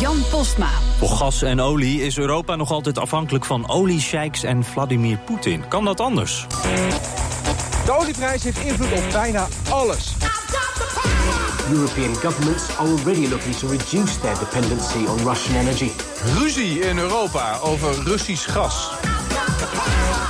Jan Postma. Voor gas en olie is Europa nog altijd afhankelijk van oliesheiks en Vladimir Poetin. Kan dat anders? De olieprijs heeft invloed op bijna alles. European governments are already looking to reduce their dependency on Russian energy. Ruzie in Europa over Russisch gas.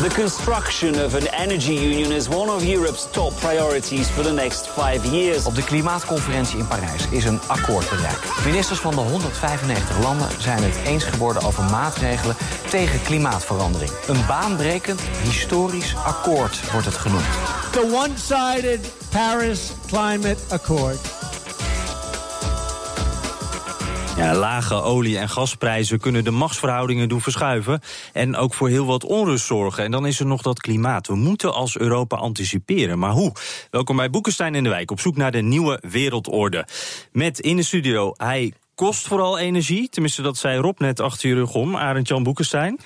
The construction of an energy union is one of Europe's top priorities for the next five years. Op de klimaatconferentie in Parijs is een akkoord bereikt. Ministers van de 195 landen zijn het eens geworden over maatregelen tegen klimaatverandering. Een baanbrekend, historisch akkoord wordt het genoemd. The one-sided Paris Climate Accord Ja, lage olie- en gasprijzen kunnen de machtsverhoudingen doen verschuiven. En ook voor heel wat onrust zorgen. En dan is er nog dat klimaat. We moeten als Europa anticiperen. Maar hoe? Welkom bij Boekenstein in de Wijk. Op zoek naar de nieuwe wereldorde. Met in de studio hij kost vooral energie. Tenminste, dat zei Rob net achter je rug om, Arend-Jan Boekenstein.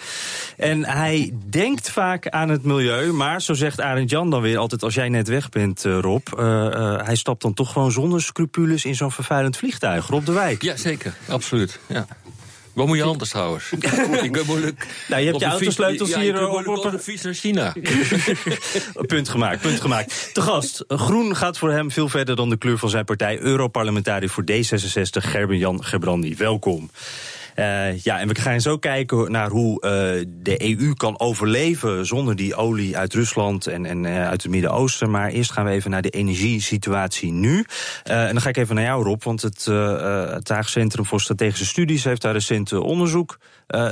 En hij denkt vaak aan het milieu, maar zo zegt Arend-Jan dan weer altijd... als jij net weg bent, eh, Rob, uh, uh, hij stapt dan toch gewoon zonder scrupules... in zo'n vervuilend vliegtuig, Rob de Wijk. Ja, zeker. Absoluut, ja. Wat moet je anders trouwens? ik ben moeilijk. Nou, je hebt je autosleutels ja, hier op, op, de fiets naar China. punt gemaakt, punt gemaakt. Te gast, groen gaat voor hem veel verder dan de kleur van zijn partij. Europarlementariër voor D66, Gerben-Jan Gebrandi. Welkom. Uh, ja, en we gaan zo kijken naar hoe uh, de EU kan overleven zonder die olie uit Rusland en, en uh, uit het Midden-Oosten. Maar eerst gaan we even naar de energiesituatie nu. en dan ga ik even naar jou, Rob, want het, het Haag Centrum voor Strategische Studies heeft daar recent onderzoek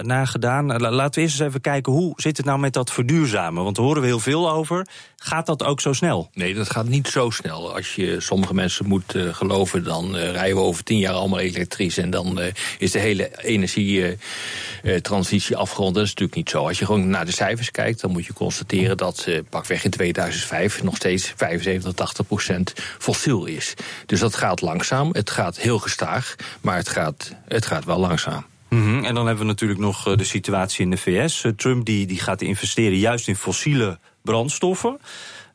naar gedaan. laten we eerst eens even kijken hoe zit het nou met dat verduurzamen? Want daar horen we heel veel over. Gaat dat ook zo snel? Nee, dat gaat niet zo snel. Als je sommige mensen moet geloven, dan rijden we over tien jaar allemaal elektrisch en dan is de hele energietransitie afgerond. Dat is natuurlijk niet zo. Als je gewoon naar de cijfers kijkt, dan moet je constateren dat uh, pakweg in 2005 nog steeds 75, 80 procent fossiel is. Dus dat gaat langzaam. Het gaat heel gestaag, maar het gaat, het gaat wel langzaam. Mm -hmm. En dan hebben we natuurlijk nog uh, de situatie in de VS. Uh, Trump die, die gaat investeren juist in fossiele brandstoffen.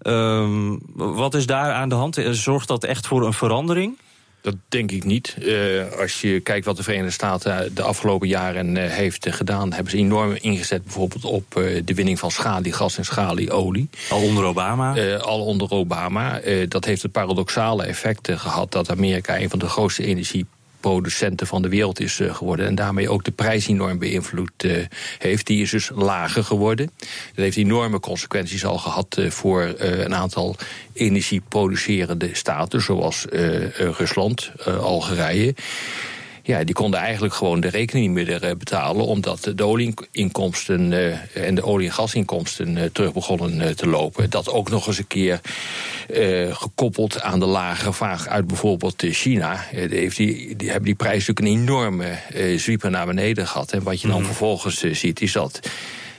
Um, wat is daar aan de hand? Zorgt dat echt voor een verandering? Dat denk ik niet. Uh, als je kijkt wat de Verenigde Staten de afgelopen jaren uh, heeft gedaan... hebben ze enorm ingezet bijvoorbeeld op de winning van schaliegas en schalieolie. Al onder Obama? al onder Obama. dat heeft het paradoxale effect gehad dat Amerika... een van de grootste energie producenten van de wereld is geworden. En daarmee ook de prijs enorm beïnvloed heeft. Die is dus lager geworden. Dat heeft enorme consequenties al gehad voor een aantal energieproducerende staten. Zoals Rusland, Algerije. Ja, die konden eigenlijk gewoon de rekening niet meer betalen... omdat de olieinkomsten en de olie- en gasinkomsten terug begonnen te lopen. Dat ook nog eens een keer gekoppeld aan de lage vraag uit bijvoorbeeld China. heeft die, die hebben die prijs natuurlijk een enorme zwieper naar beneden gehad. En wat je dan vervolgens ziet is dat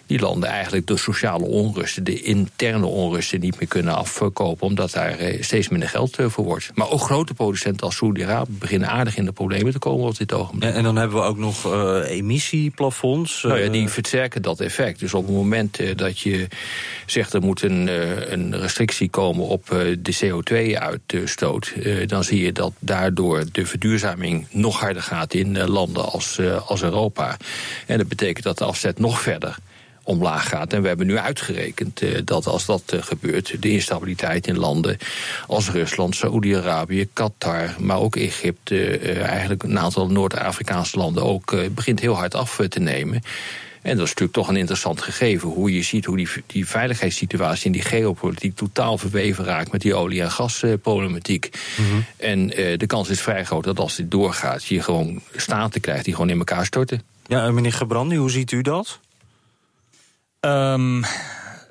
die landen eigenlijk de sociale onrusten, de interne onrusten niet meer kunnen afkopen, omdat daar steeds minder geld voor wordt. Maar ook grote producenten als Saudi-Arabië beginnen aardig in de problemen te komen op dit ogenblik. En, en dan hebben we ook nog uh, emissieplafonds. Nou ja, die versterken dat effect. Dus op het moment uh, dat je zegt er moet een, uh, een restrictie komen op de CO2-uitstoot, dan zie je dat daardoor de verduurzaming nog harder gaat in landen als, als Europa. En dat betekent dat de afzet nog verder omlaag gaat. En we hebben nu uitgerekend uh, dat als dat uh, gebeurt, de instabiliteit in landen als Rusland, Saoedi-Arabië, Qatar, maar ook Egypte, uh, eigenlijk een aantal Noord-Afrikaanse landen ook, begint heel hard af te nemen. En dat is natuurlijk toch een interessant gegeven. Hoe je ziet hoe die, die veiligheidssituatie en die geopolitiek totaal verweven raakt met die olie- en gasproblematiek. Mm -hmm. En de kans is vrij groot dat als dit doorgaat, je gewoon staten krijgt die gewoon in elkaar storten. Ja, meneer Gebrandi, hoe ziet u dat? Um,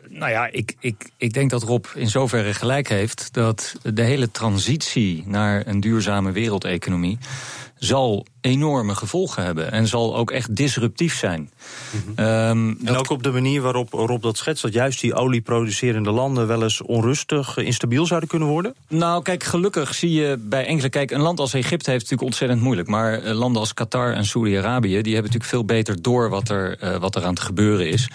Nou ja, ik, ik, ik denk dat Rob in zoverre gelijk heeft dat de hele transitie naar een duurzame wereldeconomie zal enorme gevolgen hebben en zal ook echt disruptief zijn. Um, en ook op de manier waarop Rob dat schetst, dat juist die olieproducerende landen wel eens onrustig, instabiel zouden kunnen worden? Nou, kijk, gelukkig zie je bij enkele. Kijk, een land als Egypte heeft het natuurlijk ontzettend moeilijk. Maar eh, landen als Qatar en Saudi-Arabië, die hebben natuurlijk veel beter door wat er, uh, wat er aan het gebeuren is.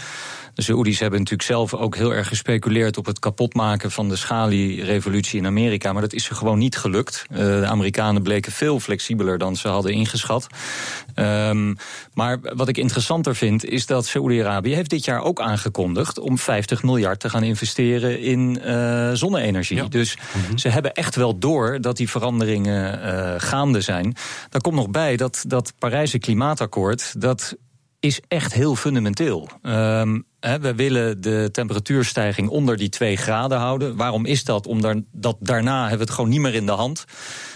De Saoedi's hebben natuurlijk zelf ook heel erg gespeculeerd op het kapotmaken van de schalierevolutie in Amerika. Maar dat is ze gewoon niet gelukt. Uh, de Amerikanen bleken veel flexibeler dan ze hadden ingeschat. Um, maar wat ik interessanter vind, is dat Saoedi-Arabië heeft dit jaar ook aangekondigd om 50 miljard te gaan investeren in uh, zonne-energie. Ja. Dus mm -hmm. ze hebben echt wel door dat die veranderingen uh, gaande zijn. Daar komt nog bij dat dat Parijse klimaatakkoord, dat is echt heel fundamenteel. Um, we willen de temperatuurstijging onder die 2 graden houden. Waarom is dat? Omdat daarna hebben we het gewoon niet meer in de hand.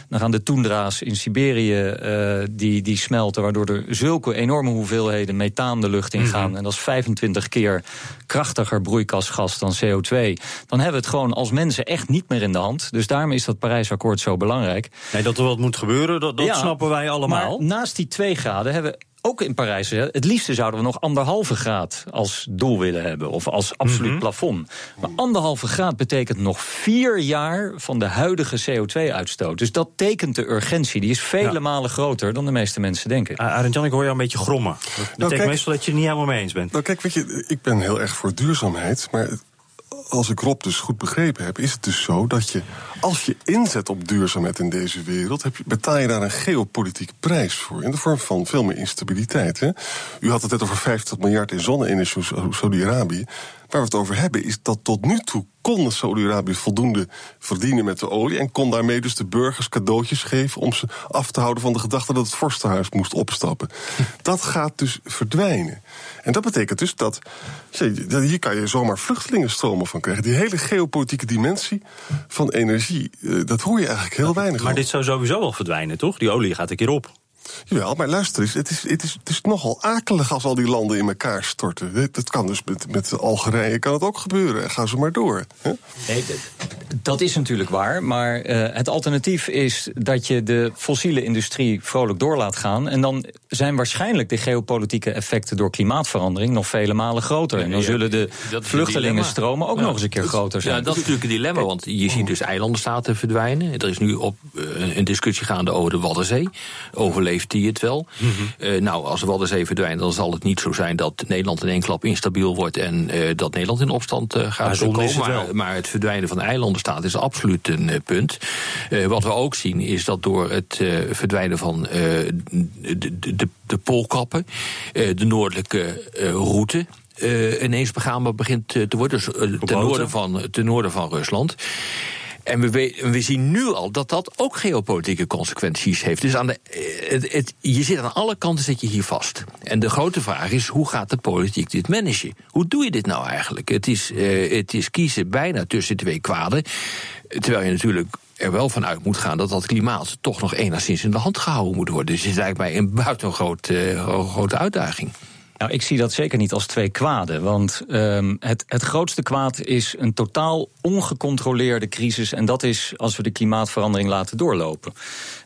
Dan gaan de toendra's in Siberië uh, die, die smelten, waardoor er zulke enorme hoeveelheden methaan de lucht in gaan. Mm -hmm. En dat is 25 keer krachtiger broeikasgas dan CO2. Dan hebben we het gewoon als mensen echt niet meer in de hand. Dus daarom is dat Parijsakkoord zo belangrijk. Nee, dat er wat moet gebeuren, dat, dat ja, snappen wij allemaal. Maar naast die 2 graden hebben we ook in Parijs, het liefste zouden we nog anderhalve graad als doel willen hebben. Of als absoluut mm -hmm. plafond. Maar anderhalve graad betekent nog vier jaar van de huidige CO2-uitstoot. Dus dat tekent de urgentie. Die is vele ja. malen groter dan de meeste mensen denken. Uh, Arend Jan, ik hoor jou een beetje grommen. Dat nou, betekent kijk, meestal dat je het niet helemaal mee eens bent. Nou kijk, weet je, ik ben heel erg voor duurzaamheid. Maar als ik Rob dus goed begrepen heb, is het dus zo dat je, als je inzet op duurzaamheid in deze wereld, heb je, betaal je daar een geopolitieke prijs voor. In de vorm van veel meer instabiliteit. Hè? U had het net over 50 miljard in zonne-energie, Saudi-Arabië. Waar we het over hebben, is dat tot nu toe kon Saudi-Arabië voldoende verdienen met de olie. En kon daarmee dus de burgers cadeautjes geven om ze af te houden van de gedachte dat het vorstenhuis moest opstappen. Dat gaat dus verdwijnen. En dat betekent dus dat. Hier kan je zomaar vluchtelingenstromen van krijgen. Die hele geopolitieke dimensie van energie, dat hoor je eigenlijk heel weinig. Maar dit zou sowieso wel verdwijnen, toch? Die olie gaat een keer op. Jawel, maar luister eens, het is, het, is, het is nogal akelig als al die landen in elkaar storten. Dat kan dus met, met Algerije kan het ook gebeuren. Ga zo maar door. Hè? Nee, dat is natuurlijk waar. Maar uh, het alternatief is dat je de fossiele industrie vrolijk door laat gaan. En dan zijn waarschijnlijk de geopolitieke effecten door klimaatverandering nog vele malen groter. En dan zullen de vluchtelingenstromen ook ja. nog eens een keer groter zijn. Ja, dat is natuurlijk een dilemma, want je ziet dus eilandenstaten verdwijnen. Er is nu op uh, een discussie gaande over de Waddenzee. Overleven heeft die het wel. Mm -hmm. uh, nou, als de Waddenzee verdwijnt, dan zal het niet zo zijn dat Nederland in één klap instabiel wordt en uh, dat Nederland in opstand uh, gaat komen. Het maar, maar, het verdwijnen van de eilandenstaat is absoluut een punt. wat we ook zien is dat door het verdwijnen van de, de, de poolkappen, de noordelijke route. Ineens begaanbaar begint te worden, dus, ten, noorden van, ten noorden van Rusland. En we, we, zien nu al dat dat ook geopolitieke consequenties heeft. Dus aan de, het, het, je zit aan alle kanten zit je hier vast. En de grote vraag is, hoe gaat de politiek dit managen? Hoe doe je dit nou eigenlijk? Het is, uh, het is kiezen bijna tussen twee kwaden. Terwijl je natuurlijk er wel van uit moet gaan dat dat klimaat toch nog enigszins in de hand gehouden moet worden. Dus het is eigenlijk bij een buitengewoon uh, grote uitdaging. Nou, ik zie dat zeker niet als twee kwaden. Want um, het, het grootste kwaad is een totaal ongecontroleerde crisis. En dat is als we de klimaatverandering laten doorlopen.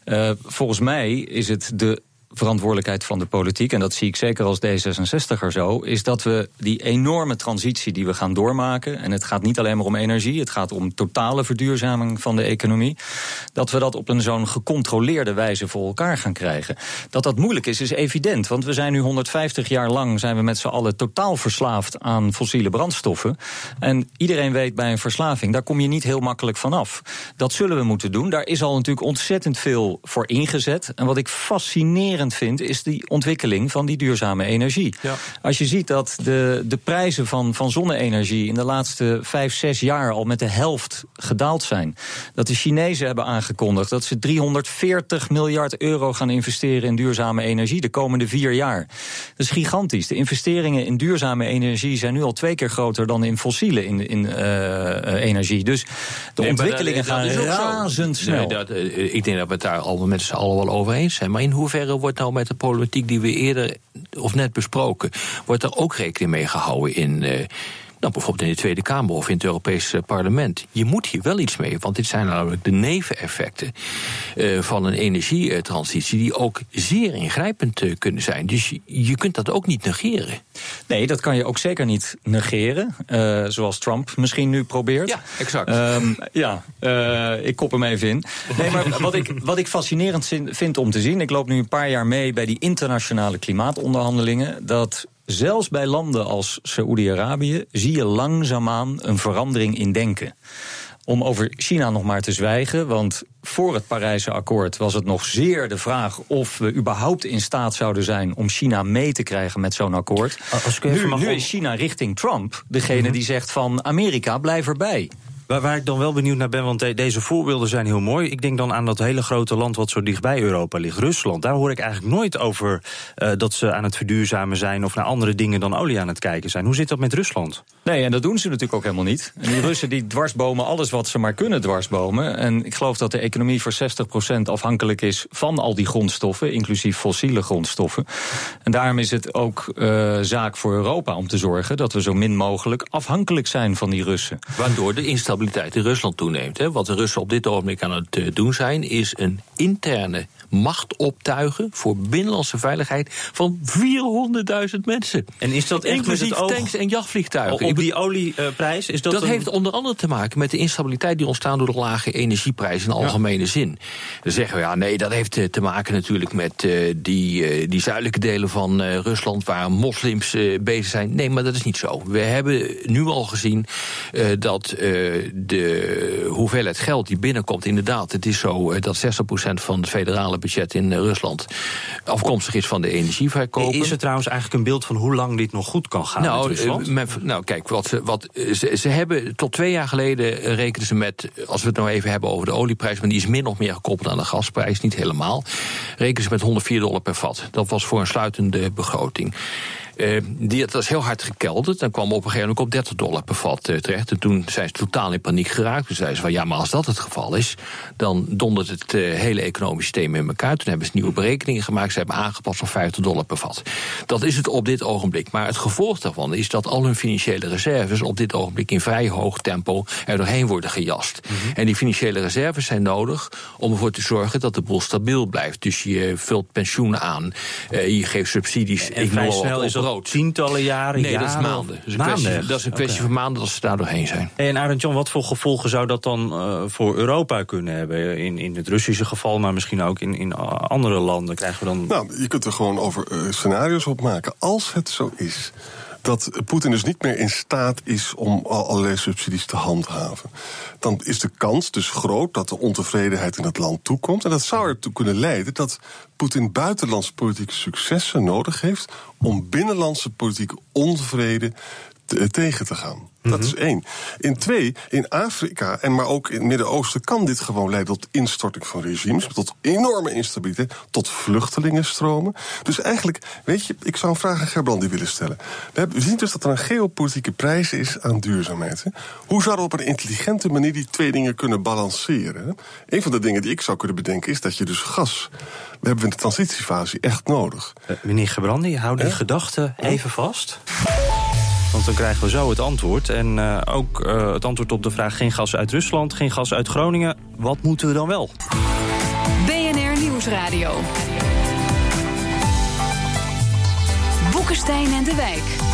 Uh, volgens mij is het de verantwoordelijkheid van de politiek, en dat zie ik zeker als D66er zo, is dat we die enorme transitie die we gaan doormaken, en het gaat niet alleen maar om energie, het gaat om totale verduurzaming van de economie, dat we dat op een zo'n gecontroleerde wijze voor elkaar gaan krijgen. Dat dat moeilijk is, is evident, want we zijn nu 150 jaar lang zijn we met z'n allen totaal verslaafd aan fossiele brandstoffen. En iedereen weet bij een verslaving, daar kom je niet heel makkelijk vanaf. Dat zullen we moeten doen. Daar is al natuurlijk ontzettend veel voor ingezet. En wat ik fascinerend vind, is die ontwikkeling van die duurzame energie. Ja. Als je ziet dat de, de prijzen van, van zonne-energie in de laatste vijf, zes jaar al met de helft gedaald zijn. Dat de Chinezen hebben aangekondigd dat ze 340 miljard euro gaan investeren in duurzame energie de komende vier jaar. Dat is gigantisch. De investeringen in duurzame energie zijn nu al twee keer groter dan in fossiele in, in, uh, energie. Dus de nee, ontwikkelingen dat, dat gaan razendsnel. Nee, dat, uh, ik denk dat we het daar al met z'n allen wel over eens zijn. Maar in hoeverre wordt nou met de problematiek die we eerder of net besproken, wordt er ook rekening mee gehouden in. Dan bijvoorbeeld in de Tweede Kamer of in het Europese parlement. Je moet hier wel iets mee, want dit zijn namelijk de neveneffecten uh, van een energietransitie die ook zeer ingrijpend uh, kunnen zijn. Dus je, je, kunt dat ook niet negeren. Nee, dat kan je ook zeker niet negeren, uh, zoals Trump misschien nu probeert. Ja, exact. Um, ja, ik kop hem even in. Nee, maar wat ik, wat ik fascinerend vind om te zien, ik loop nu een paar jaar mee bij die internationale klimaatonderhandelingen, dat zelfs bij landen als Saoedi-Arabië zie je langzaamaan een verandering in denken. Om over China nog maar te zwijgen, want voor het Parijse akkoord was het nog zeer de vraag of we überhaupt in staat zouden zijn om China mee te krijgen met zo'n akkoord. Als ik even nu, mag nu is China richting Trump degene Mhm. die zegt van Amerika blijf erbij. Waar, waar ik dan wel benieuwd naar ben, want de- deze voorbeelden zijn heel mooi. Ik denk dan aan dat hele grote land wat zo dichtbij Europa ligt, Rusland. Daar hoor ik eigenlijk nooit over eh, dat ze aan het verduurzamen zijn of naar andere dingen dan olie aan het kijken zijn. Hoe zit dat met Rusland? Nee, en dat doen ze natuurlijk ook helemaal niet. En die Russen die dwarsbomen alles wat ze maar kunnen dwarsbomen. En ik geloof dat de economie voor 60% afhankelijk is van al die grondstoffen, inclusief fossiele grondstoffen. En daarom is het ook eh, zaak voor Europa om te zorgen dat we zo min mogelijk afhankelijk zijn van die Russen. Waardoor de instabiliteit in Rusland toeneemt. Hè. Wat de Russen op dit ogenblik aan het eh, doen zijn, is een interne macht optuigen voor binnenlandse veiligheid van 400.000 mensen. En is dat Inclusief tanks en jachtvliegtuigen. op die olieprijs? Is dat dat een- heeft onder andere te maken met de instabiliteit die ontstaan door de lage energieprijzen in algemene zin. Dan zeggen we ja, nee, dat heeft eh, te maken natuurlijk met eh, die, die zuidelijke delen van Rusland waar moslims bezig zijn. Nee, maar dat is niet zo. We hebben nu al gezien dat de hoeveelheid geld die binnenkomt, inderdaad, het is zo eh, dat 60% van het federale budget in eh, Rusland afkomstig is van de energieverkopen. Is er trouwens eigenlijk een beeld van hoe lang dit nog goed kan gaan Nou, Rusland? eh, men- nou, kijk, wat, ze- wat, ze, ze hebben tot twee jaar geleden rekenen ze met, als we het nou even hebben over de olieprijs, maar die is min of meer gekoppeld aan de gasprijs, niet helemaal. Rekenen ze met 104 dollar per vat. Dat was voor een sluitende begroting. Eh, die, dat is heel hard gekelderd. Dan kwam op een gegeven moment op 30 dollar per vat eh, terecht. En toen zijn ze totaal in paniek geraakt. Toen zeiden ze van ja, maar als dat het geval is, dan dondert het eh, hele economische systeem in elkaar. Toen hebben ze nieuwe berekeningen gemaakt. Ze hebben aangepast op 50 dollar per vat. Dat is het op dit ogenblik. Maar het gevolg daarvan is dat al hun financiële reserves op dit ogenblik in vrij hoog tempo er doorheen worden gejast. En die financiële reserves zijn nodig om ervoor te zorgen dat de boel stabiel blijft. Dus je vult pensioen aan, je geeft subsidies. En ik vrij snel is dat tientallen jaren, Nee, dat is maanden. Dat is een Maanden kwestie, echt? dat is een kwestie Oké. van maanden dat ze daar doorheen zijn. En Arend Jan, wat voor gevolgen zou dat dan eh, voor Europa kunnen hebben? In, in het Russische geval, maar misschien ook in, in andere landen krijgen we dan. Nou, je kunt er gewoon over eh, scenario's op maken. Als het zo is dat Poetin dus niet meer in staat is om al- allerlei subsidies te handhaven, dan is de kans dus groot dat de ontevredenheid in het land toekomt. En dat zou ertoe kunnen leiden dat Poetin buitenlandse politieke successen nodig heeft om binnenlandse politieke onvrede te- tegen te gaan. Dat is één. In twee, in Afrika en maar ook in het Midden-Oosten kan dit gewoon leiden tot instorting van regimes, tot enorme instabiliteit, tot vluchtelingenstromen. Dus eigenlijk, weet je, ik zou een vraag aan Gerbrandi willen stellen. We, hebben, we zien dus dat er een geopolitieke prijs is aan duurzaamheid. hè. Hoe zouden we op een intelligente manier die twee dingen kunnen balanceren? hè? Een van de dingen die ik zou kunnen bedenken is dat je dus gas, we hebben in de transitiefase echt nodig. Eh, meneer Gebrandi, hou die gedachte even vast. Want dan krijgen we zo het antwoord. En eh, ook eh, het antwoord op de vraag: geen gas uit Rusland, geen gas uit Groningen. Wat moeten we dan wel? BNR Nieuwsradio. Boekenstein en de Wijk.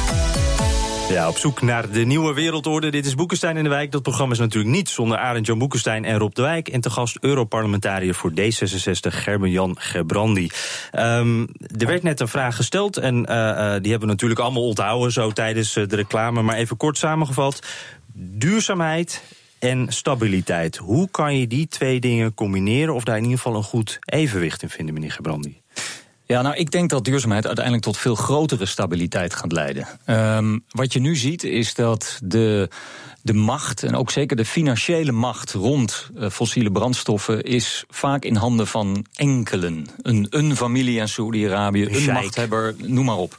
Ja, op zoek naar de nieuwe wereldorde. Dit is Boekenstein in de Wijk. Dat programma is natuurlijk niet zonder Arend Jan Boekenstein en Rob de Wijk. En te gast Europarlementariër voor D66, Gerben-Jan Gebrandi. Ehm, er werd net een vraag gesteld en eh, eh, die hebben we natuurlijk allemaal onthouden zo tijdens eh, de reclame. Maar even kort samengevat. Duurzaamheid en stabiliteit. Hoe kan je die twee dingen combineren of daar in ieder geval een goed evenwicht in vinden, meneer Gebrandi? Ja, nou, ik denk dat duurzaamheid uiteindelijk tot veel grotere stabiliteit gaat leiden. Ehm, wat je nu ziet is dat de, de macht, en ook zeker de financiële macht rond eh, fossiele brandstoffen, is vaak in handen van enkelen. Een, een familie in Saoedi-Arabië, een machthebber, noem maar op.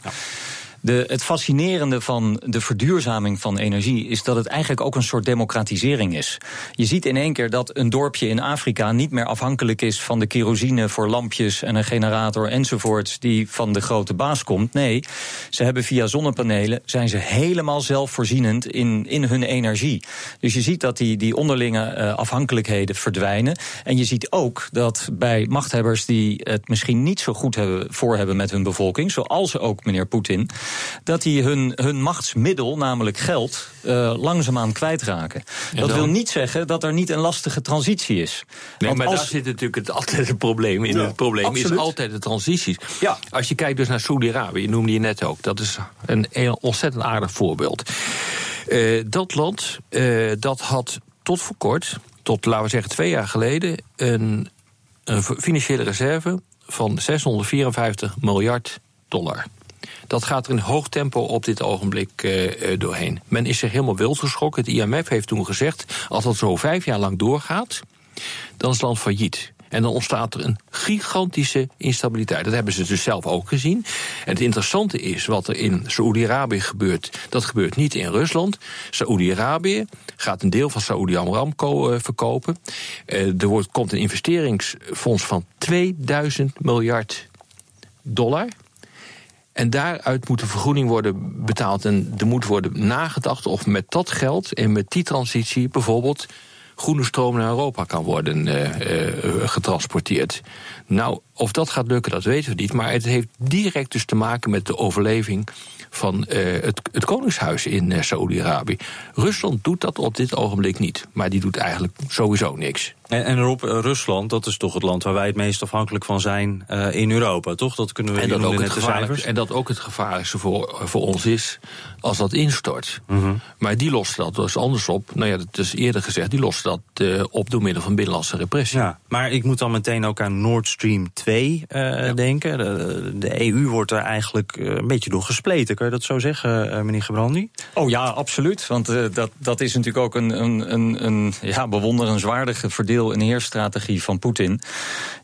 De, het fascinerende van de verduurzaming van energie is dat het eigenlijk ook een soort democratisering is. Je ziet in één keer dat een dorpje in Afrika niet meer afhankelijk is van de kerosine voor lampjes en een generator enzovoorts die van de grote baas komt. Nee, ze hebben via zonnepanelen zijn ze helemaal zelfvoorzienend in, in hun energie. Dus je ziet dat die, die onderlinge uh, afhankelijkheden verdwijnen. En je ziet ook dat bij machthebbers die het misschien niet zo goed hebben, voor hebben met hun bevolking, zoals ook meneer Poetin, dat die hun, hun machtsmiddel, namelijk geld, uh, langzaamaan kwijtraken. dat wil niet zeggen dat er niet een lastige transitie is. Nee, maar daar zit natuurlijk het, altijd het probleem in. Ja, het probleem absoluut. is altijd de transities. Ja. Als je kijkt dus naar Saudi-Arabië, je noemde je net ook, dat is een, een ontzettend aardig voorbeeld. Uh, dat land, uh, dat had tot voor kort, tot laten we zeggen twee jaar geleden, een, een financiële reserve van 654 miljard dollar. Dat gaat er in hoog tempo op dit ogenblik uh, doorheen. Men is zich helemaal wild geschrokken. Het IMF heeft toen gezegd: als dat zo vijf jaar lang doorgaat, dan is het land failliet. En dan ontstaat er een gigantische instabiliteit. Dat hebben ze dus zelf ook gezien. En het interessante is wat er in Saoedi-Arabië gebeurt. Dat gebeurt niet in Rusland. Saoedi-Arabië gaat een deel van Saoedi Aramco uh, verkopen. Er wordt, komt een investeringsfonds van 2000 miljard dollar. En daaruit moet de vergroening worden betaald. En er moet worden nagedacht of met dat geld en met die transitie bijvoorbeeld groene stroom naar Europa kan worden uh, uh, getransporteerd. Nou, of dat gaat lukken, dat weten we niet. Maar het heeft direct dus te maken met de overleving van uh, het, het, Koningshuis in uh, Saoedi-Arabië. Rusland doet dat op dit ogenblik niet. Maar die doet eigenlijk sowieso niks. En, en Rob, Rusland, dat is toch het land waar wij het meest afhankelijk van zijn in Europa, toch? Dat kunnen we en dat, ook het en dat ook het gevaarlijkste voor, voor ons is als dat instort. Mm -hmm. Maar die lossen dat dus anders op. Nou ja, dat is eerder gezegd, die lossen dat op door middel van binnenlandse repressie. Ja, maar ik moet dan meteen ook aan Nord Stream 2 ja. denken. De, de, EU wordt er eigenlijk een beetje door gespleten. Kan je dat zo zeggen, meneer Gebrandi? Oh ja, absoluut. Want dat, dat is natuurlijk ook een, een, een, een ja, bewonderenswaardige verdeel en heersstrategie van Poetin.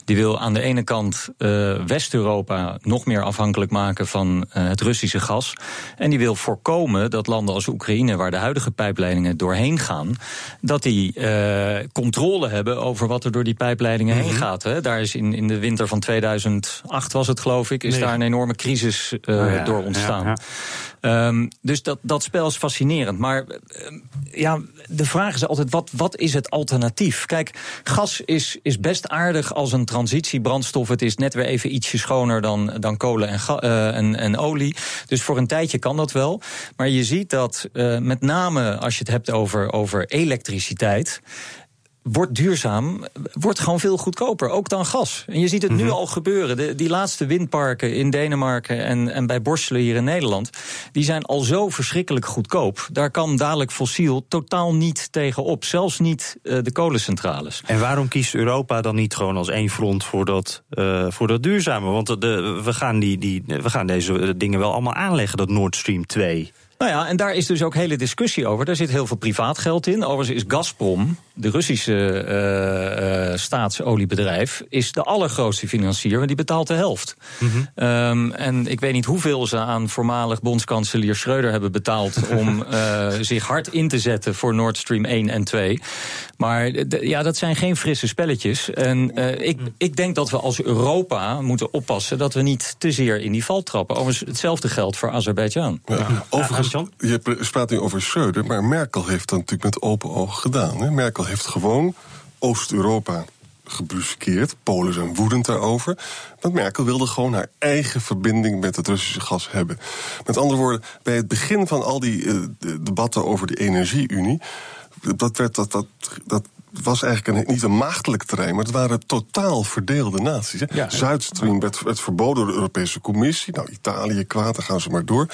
Die wil aan de ene kant uh, West-Europa nog meer afhankelijk maken van uh, het Russische gas. En die wil voorkomen dat landen als Oekraïne, waar de huidige pijpleidingen doorheen gaan, dat die uh, controle hebben over wat er door die pijpleidingen heen gaat. Hè. Daar is in, in de winter van 2008 was het geloof ik, is nee. daar een enorme crisis oh ja, door ontstaan. Ja, ja. Um, dus dat, dat spel is fascinerend. Maar uh, ja, de vraag is altijd: wat, wat is het alternatief? Kijk, gas is, is best aardig als een transitiebrandstof. Het is net weer even ietsje schoner dan, dan kolen en, uh, en, en, olie. Dus voor een tijdje kan dat wel. Maar je ziet dat uh, met name als je het hebt over, over elektriciteit wordt duurzaam, wordt gewoon veel goedkoper, ook dan gas. En je ziet het mm -hmm. nu al gebeuren. De, die laatste windparken in Denemarken en, en bij Borselen hier in Nederland... die zijn al zo verschrikkelijk goedkoop. Daar kan dadelijk fossiel totaal niet tegenop. Zelfs niet uh, de kolencentrales. En waarom kiest Europa dan niet gewoon als één front voor dat, uh, voor dat duurzame? Want de, we, gaan die, die, we gaan deze dingen wel allemaal aanleggen, dat Nord Stream 2... Nou ja, en daar is dus ook hele discussie over. Daar zit heel veel privaat geld in. Overigens is Gazprom, de Russische uh, uh, staatsoliebedrijf, is de allergrootste financier, want die betaalt de helft. Mm -hmm. um, en ik weet niet hoeveel ze aan voormalig bondskanselier Schreuder hebben betaald om uh, zich hard in te zetten voor Nord Stream 1 en 2. Maar ja, dat zijn geen frisse spelletjes. En ik, ik denk dat we als Europa moeten oppassen dat we niet te zeer in die val trappen. Overigens, hetzelfde geldt voor Azerbeidzjan. Ja, overigens, je praat nu over Schreuder, maar Merkel heeft dat natuurlijk met open ogen gedaan. Hè? Merkel heeft gewoon Oost-Europa gebruskeerd. Polen zijn woedend daarover. Want Merkel wilde gewoon haar eigen verbinding met het Russische gas hebben. Met andere woorden, bij het begin van al die uh, debatten over de energieunie. Dat, werd, dat, dat, dat was eigenlijk een, niet een maagdelijk terrein, maar het waren totaal verdeelde naties. Ja, Zuidstream werd, werd, verboden door de Europese Commissie. Nou, Italië kwaad, dan gaan ze maar door.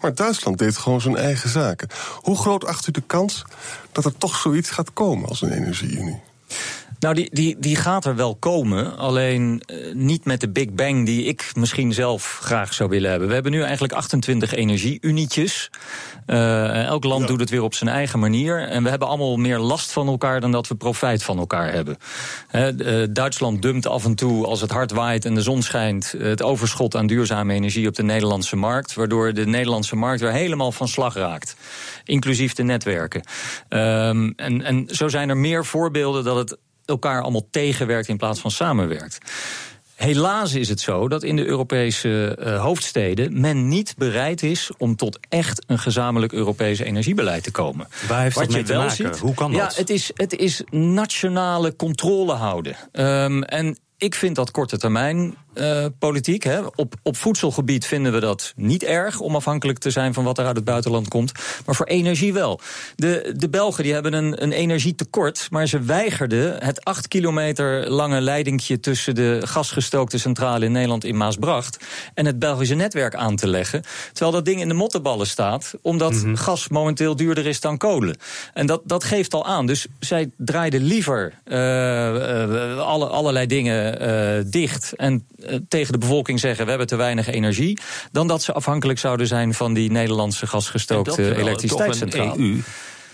Maar Duitsland deed gewoon zijn eigen zaken. Hoe groot acht u de kans dat er toch zoiets gaat komen als een energieunie? Nou, die, die, die gaat er wel komen. Alleen uh, niet met de Big Bang die ik misschien zelf graag zou willen hebben. We hebben nu eigenlijk 28 energie-unietjes. Uh, elk land ja. doet het weer op zijn eigen manier. En we hebben allemaal meer last van elkaar dan dat we profijt van elkaar hebben. He, uh, Duitsland dumpt af en toe, als het hard waait en de zon schijnt, het overschot aan duurzame energie op de Nederlandse markt. Waardoor de Nederlandse markt weer helemaal van slag raakt. Inclusief de netwerken. Um, en, en zo zijn er meer voorbeelden dat het elkaar allemaal tegenwerkt in plaats van samenwerkt. Helaas is het zo dat in de Europese uh, hoofdsteden men niet bereid is om tot echt een gezamenlijk Europees energiebeleid te komen. Waar heeft Wat dat mee te maken? Ziet, Hoe kan dat? Ja, het is, het is nationale controle houden. Um, en ik vind dat korte termijn uh, politiek. Hè. Op, op voedselgebied vinden we dat niet erg om afhankelijk te zijn van wat er uit het buitenland komt. Maar voor energie wel. De, de Belgen die hebben een, een energietekort, maar ze weigerden het acht kilometer lange leidingje tussen de gasgestookte centrale in Nederland in Maasbracht en het Belgische netwerk aan te leggen. Terwijl dat ding in de mottenballen staat, omdat mm -hmm. gas momenteel duurder is dan kolen. En dat, dat geeft al aan. Dus zij draaiden liever uh, uh, alle, allerlei dingen uh, dicht. En tegen de bevolking zeggen: we hebben te weinig energie. dan dat ze afhankelijk zouden zijn van die Nederlandse gasgestookte elektriciteitscentrale. EU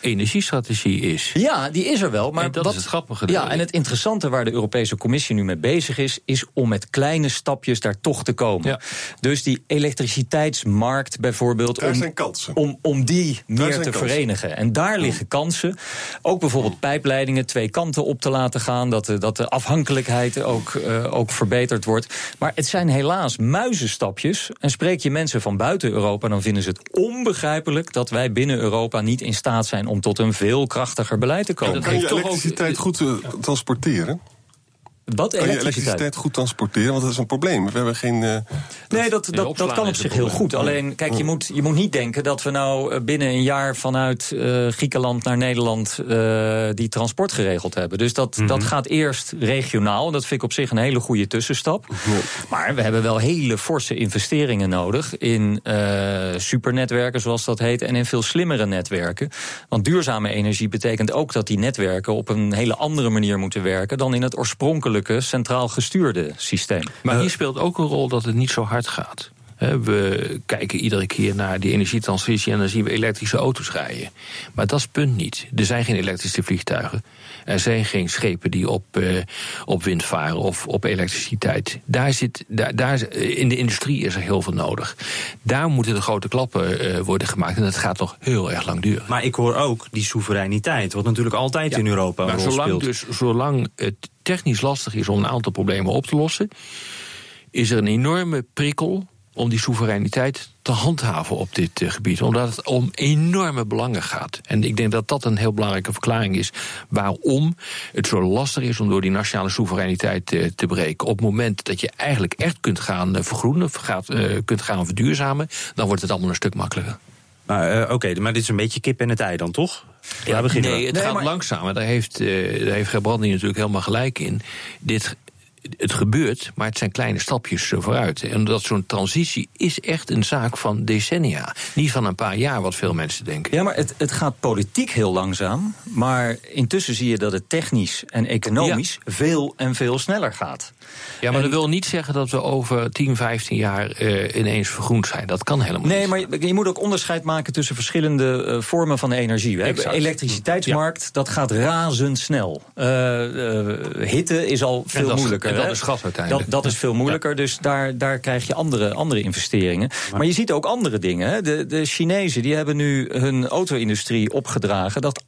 energiestrategie is. Ja, die is er wel. Maar en dat wat, is het grappige. Ja, en het interessante waar de Europese Commissie nu mee bezig is, is om met kleine stapjes daar toch te komen. Ja. Dus die elektriciteitsmarkt bijvoorbeeld, daar om, zijn kansen. om, om die meer te kansen. verenigen. En daar liggen kansen. Ook bijvoorbeeld pijpleidingen twee kanten op te laten gaan, dat de, dat de afhankelijkheid ook, uh, ook verbeterd wordt. Maar het zijn helaas muizenstapjes. En spreek je mensen van buiten Europa, dan vinden ze het onbegrijpelijk dat wij binnen Europa niet in staat zijn om tot een veel krachtiger beleid te komen. Kan je elektriciteit goed uh, transporteren? Wat kan je elektriciteit goed transporteren? Want dat is een probleem. We hebben geen. Uh, nee, dat, dat, dat kan op zich heel goed. Alleen, kijk, je moet, je moet niet denken dat we nou binnen een jaar vanuit uh, Griekenland naar Nederland uh, die transport geregeld hebben. Dus dat, mm -hmm. dat gaat eerst regionaal. Dat vind ik op zich een hele goede tussenstap. Ja. Maar we hebben wel hele forse investeringen nodig in supernetwerken, zoals dat heet, en in veel slimmere netwerken. Want duurzame energie betekent ook dat die netwerken op een hele andere manier moeten werken dan in het oorspronkelijke centraal gestuurde systeem. Maar hier speelt ook een rol dat het niet zo hard gaat. We kijken iedere keer naar die energietransitie en dan zien we elektrische auto's rijden. Maar dat is het punt niet. Er zijn geen elektrische vliegtuigen. Er zijn geen schepen die op, uh, op wind varen of op elektriciteit. Daar zit, daar, daar, in de industrie is er heel veel nodig. Daar moeten de grote klappen uh, worden gemaakt. En dat gaat nog heel erg lang duren. Maar ik hoor ook die soevereiniteit, wat natuurlijk altijd ja, in Europa maar rol zolang speelt. Dus, zolang het technisch lastig is om een aantal problemen op te lossen, is er een enorme prikkel om die soevereiniteit te handhaven op dit uh, gebied. Omdat het om enorme belangen gaat. En ik denk dat dat een heel belangrijke verklaring is waarom het zo lastig is om door die nationale soevereiniteit uh, te breken. Op het moment dat je eigenlijk echt kunt gaan uh, vergroenen, gaat, kunt gaan verduurzamen, dan wordt het allemaal een stuk makkelijker. Maar oké, okay, maar dit is een beetje kip en het ei dan, toch? Ja, nee, het nee, gaat maar... langzamer. Daar heeft, daar heeft Gebrandi natuurlijk helemaal gelijk in. Dit het gebeurt, maar het zijn kleine stapjes vooruit. En dat zo'n transitie is echt een zaak van decennia. Niet van een paar jaar, wat veel mensen denken. Ja, maar het, het gaat politiek heel langzaam. Maar intussen zie je dat het technisch en economisch ja. veel en veel sneller gaat. Ja, maar en, dat wil niet zeggen dat we over 10, 15 jaar uh, ineens vergroend zijn. Dat kan helemaal nee, niet. Nee, maar je, moet ook onderscheid maken tussen verschillende uh, vormen van energie. We hebben elektriciteitsmarkt, ja. dat gaat razendsnel. Uh, hitte is al veel dat moeilijker. En dat is gas uiteindelijk. Dat, dat is veel moeilijker, dus daar, daar krijg je andere, andere investeringen. Maar, je ziet ook andere dingen. Hè. De, de Chinezen die hebben nu hun auto-industrie opgedragen... dat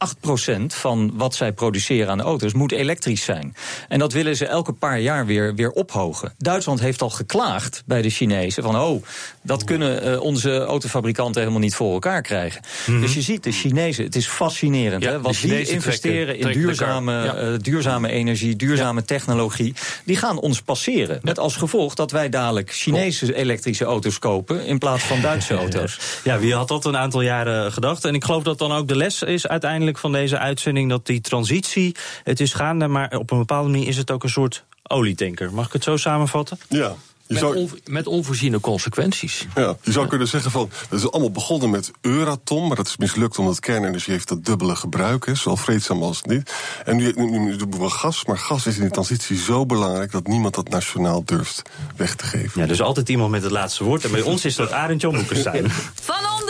8% van wat zij produceren aan auto's moet elektrisch zijn. En dat willen ze elke paar jaar weer, weer ophogen. Duitsland heeft al geklaagd bij de Chinezen van... oh, dat kunnen uh, onze autofabrikanten helemaal niet voor elkaar krijgen. Mm -hmm. Dus je ziet de Chinezen, het is fascinerend... Ja, hè, wat die investeren trekken, in duurzame, ja. uh, duurzame energie, duurzame technologie... die gaan ons passeren. Met als gevolg dat wij dadelijk Chinese elektrische auto's kopen... in plaats van Duitse auto's. Ja, wie had dat een aantal jaren gedacht? En ik geloof dat dan ook de les is uiteindelijk van deze uitzending... dat die transitie, het is gaande, maar op een bepaalde manier is het ook een soort olietanker. Mag ik het zo samenvatten? Ja. Met, zou- on- met onvoorziene consequenties. Ja, je zou kunnen zeggen van, het is allemaal begonnen met Euratom, maar dat is mislukt omdat kernenergie heeft dat dubbele gebruik, hè, zowel vreedzaam als niet. En nu, nu, nu doen we gas, maar gas is in de transitie zo belangrijk dat niemand dat nationaal durft weg te geven. Ja, dus altijd iemand met het laatste woord. En bij ons is dat Arend Jan Boekenstein. Van onderen!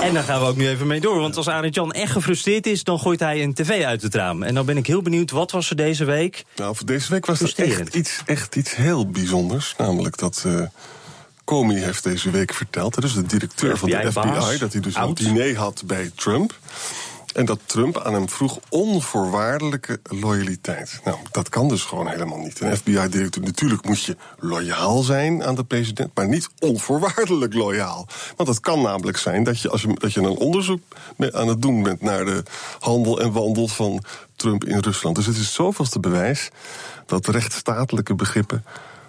En daar gaan we ook nu even mee door. Want als Arend Jan echt gefrustreerd is, dan gooit hij een tv uit het raam. En dan ben ik heel benieuwd, wat was er deze week? Nou, voor deze week was er echt iets, echt iets heel bijzonders. Namelijk dat eh Comey heeft deze week verteld, is de directeur van de FBI, dat hij dus oud. een diner had bij Trump. En dat Trump aan hem vroeg onvoorwaardelijke loyaliteit. Nou, dat kan dus gewoon helemaal niet. Een FBI-directeur, natuurlijk moet je loyaal zijn aan de president, maar niet onvoorwaardelijk loyaal. Want het kan namelijk zijn dat je, als je, dat je een onderzoek aan het doen bent naar de handel en wandel van Trump in Rusland. Dus het is zoveelste bewijs dat rechtsstatelijke begrippen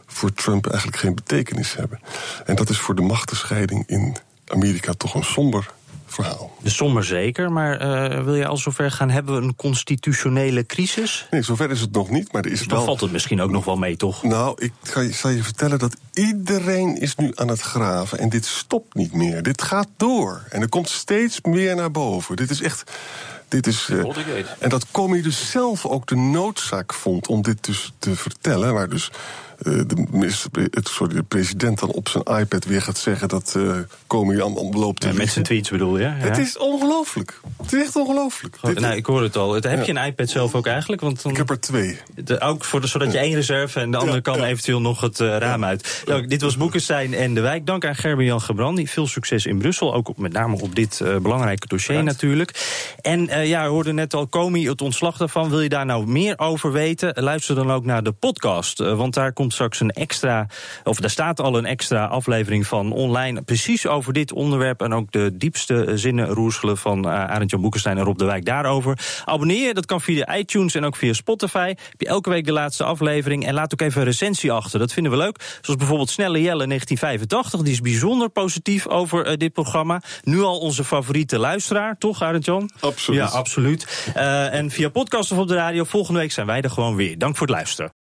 voor Trump eigenlijk geen betekenis hebben. En dat is voor de machtenscheiding in Amerika toch een somber verhaal. De sommer zeker, maar eh, wil je al zover gaan? Hebben we een constitutionele crisis? Nee, zover is het nog niet, maar er is Dus dan wel... valt het misschien ook nog wel mee, toch? Nou, ik ga je, zal je vertellen dat iedereen is nu aan het graven. En dit stopt niet meer. Dit gaat door. En er komt steeds meer naar boven. Dit is echt... Dit is, eh, en dat Comey dus zelf ook de noodzaak vond om dit dus te vertellen. Waar dus de, minister- het- sorry, de president dan op zijn iPad weer gaat zeggen dat eh aan loopt te Ja, met zijn tweets bedoel je? Ja. Het is ongelooflijk. Het is echt ongelooflijk. Nou, ik hoor het al. Het- Heb je een iPad zelf ook eigenlijk? Want dan, Ik heb er twee. de- ook voor de, zodat je één reserve en de andere kan eventueel nog het eh, raam uit. Nou, dit was Boekenstein en de Wijk. Dank aan Gerben-Jan Gebrandi. Veel succes in Brussel. Ook op, met name op dit eh, belangrijke dossier natuurlijk. En eh, ja, we hoorden net al Comey, het ontslag daarvan. Wil je daar nou meer over weten? Luister dan ook naar de podcast. Eh, want daar komt straks een extra, of daar staat al een extra aflevering van online. Precies over dit onderwerp. En ook de diepste zinnen roerselen van uh, Arend-Jan Boekenstein en Rob de Wijk daarover. Abonneer je, dat kan via iTunes en ook via Spotify. Heb je elke week de laatste aflevering. En laat ook even een recensie achter. Dat vinden we leuk. Zoals bijvoorbeeld Snelle Jelle 1985. Die is bijzonder positief over eh, dit programma. Nu al onze favoriete luisteraar, toch Arend-Jan? Absoluut. Ja, absoluut. Eh, en via podcast of op de radio. Volgende week zijn wij er gewoon weer. Dank voor het luisteren.